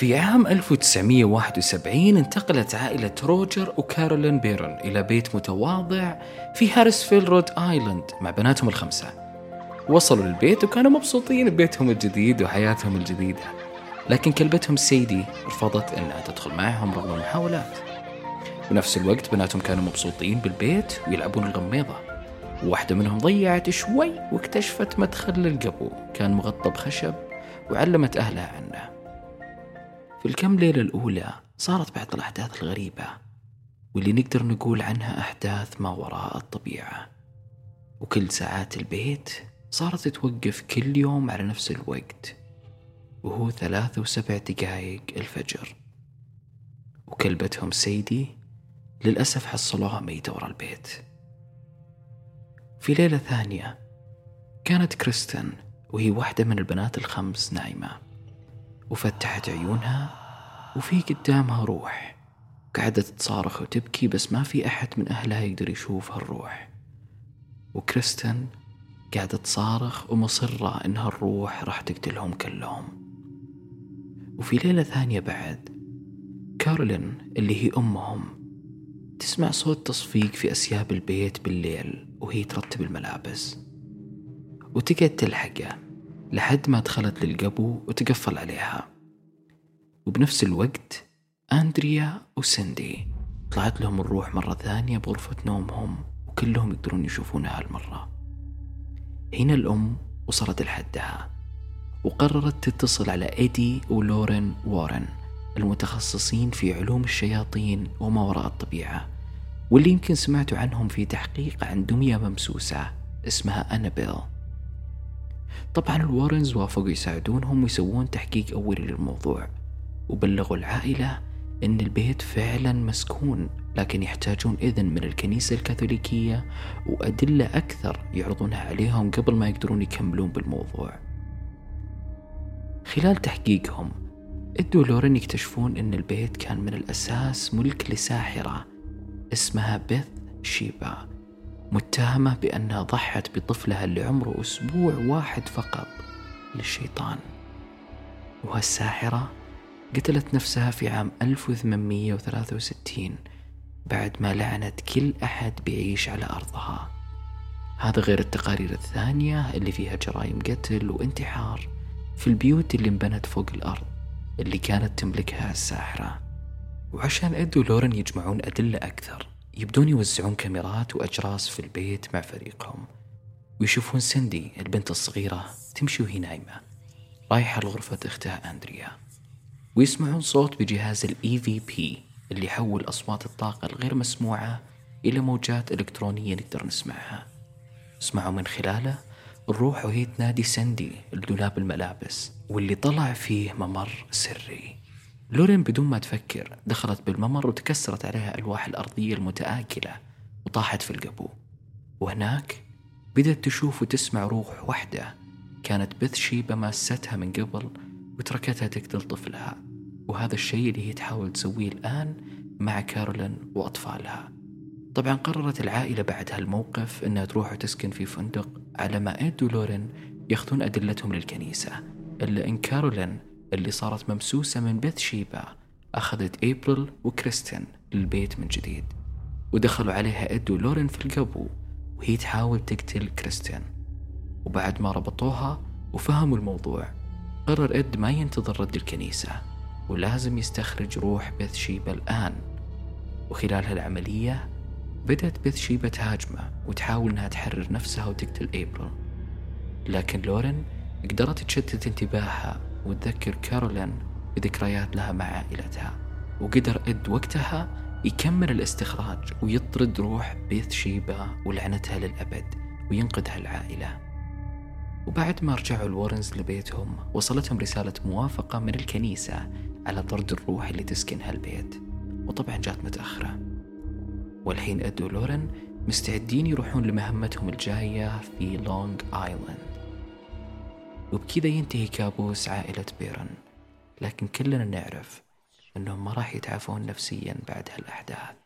في عام 1971 انتقلت عائلة روجر وكارولين بيرون إلى بيت متواضع في هاريسفيل رود آيلاند مع بناتهم الخمسة. وصلوا للبيت وكانوا مبسوطين ببيتهم الجديد وحياتهم الجديدة. لكن كلبتهم سيدي رفضت أنها تدخل معهم رغم المحاولات. ونفس الوقت بناتهم كانوا مبسوطين بالبيت ويلعبون الغميضة. واحدة منهم ضيعت شوي واكتشفت مدخل للقبو. كان مغطى بخشب وعلمت أهلها عنه. في الكم ليلة الأولى صارت بعض الأحداث الغريبة واللي نقدر نقول عنها أحداث ما وراء الطبيعة. وكل ساعات البيت صارت توقف كل يوم على نفس الوقت وهو ثلاثة وسبع دقايق الفجر. وكلبتهم سيدي للأسف حصلوها ميتة ورا البيت. في ليلة ثانية كانت كريستن وهي واحدة من البنات الخمس نايمة. وفتحت عيونها وفي قدامها روح. قعدت تصارخ وتبكي بس ما في أحد من أهلها يقدر يشوف هالروح. وكريستن قاعدة تصارخ ومصرة إنها الروح راح تقتلهم كلهم. وفي ليلة ثانية بعد كارولين اللي هي أمهم تسمع صوت تصفيق في أسياب البيت بالليل وهي ترتب الملابس. وتقعد تلحقه. لحد ما دخلت للقبو وتقفل عليها. وبنفس الوقت أندريا وسندي طلعت لهم الروح مرة ثانية بغرفة نومهم وكلهم يقدرون يشوفونها هالمرة. هنا الأم وصلت لحدها وقررت تتصل على إيدي ولورين وارن المتخصصين في علوم الشياطين وما وراء الطبيعة واللي يمكن سمعتوا عنهم في تحقيق عن دمية ممسوسة اسمها أنابيل. طبعا الوارنز وافقوا يساعدونهم ويسوون تحقيق أولي للموضوع وبلغوا العائلة أن البيت فعلا مسكون لكن يحتاجون إذن من الكنيسة الكاثوليكية وأدلة أكثر يعرضونها عليهم قبل ما يقدرون يكملون بالموضوع. خلال تحقيقهم ادوا لورين يكتشفون إن البيت كان من الأساس ملك لساحرة اسمها بيث شيبا. متهمة بأنها ضحت بطفلها اللي عمره أسبوع واحد فقط للشيطان. وهالساحرة قتلت نفسها في عام 1863 بعد ما لعنت كل أحد بيعيش على أرضها. هذا غير التقارير الثانية اللي فيها جرائم قتل وانتحار في البيوت اللي انبنت فوق الأرض اللي كانت تملكها الساحرة. وعشان إدو لورن يجمعون أدلة أكثر يبدون يوزعون كاميرات وأجراس في البيت مع فريقهم. ويشوفون سندي البنت الصغيرة تمشي وهي نايمة. رايحة لغرفة أختها أندريا. ويسمعون صوت بجهاز في بي اللي يحول أصوات الطاقة الغير مسموعة إلى موجات إلكترونية نقدر نسمعها. اسمعوا من خلاله الروح وهي تنادي سندي لدولاب الملابس واللي طلع فيه ممر سري. لورين بدون ما تفكر دخلت بالممر وتكسرت عليها ألواح الأرضية المتآكلة وطاحت في القبو. وهناك بدأت تشوف وتسمع روح واحدة كانت بث شيبة ماستها من قبل وتركتها تقتل طفلها. وهذا الشيء اللي هي تحاول تسويه الآن مع كارولين وأطفالها. طبعا قررت العائلة بعد هالموقف أنها تروح وتسكن في فندق على ما إيد ولورين ياخذون أدلتهم للكنيسة إلا إن كارولين اللي صارت ممسوسة من بيت شيبا أخذت أبريل وكريستين للبيت من جديد ودخلوا عليها إد ولورين في القبو وهي تحاول تقتل كريستين. وبعد ما ربطوها وفهموا الموضوع قرر إد ما ينتظر رد الكنيسة ولازم يستخرج روح بيت شيبا الآن. وخلال هالعملية بدأت بيت شيبا تهاجمه وتحاول إنها تحرر نفسها وتقتل ابريل لكن لورين قدرت تشتت انتباهها وتذكر كارولين بذكريات لها مع عائلتها. وقدر إد وقتها يكمل الاستخراج ويطرد روح بيت شيبا ولعنتها للأبد وينقذها العائلة. وبعد ما رجعوا الورنز لبيتهم وصلتهم رسالة موافقة من الكنيسة على طرد الروح اللي تسكن هالبيت وطبعا جات متأخرة. والحين إد ولورن مستعدين يروحون لمهمتهم الجاية في لونغ آيلاند. وبكذا ينتهي كابوس عائلة بيرن. لكن كلنا نعرف أنهم ما راح يتعافون نفسيا بعد هالأحداث.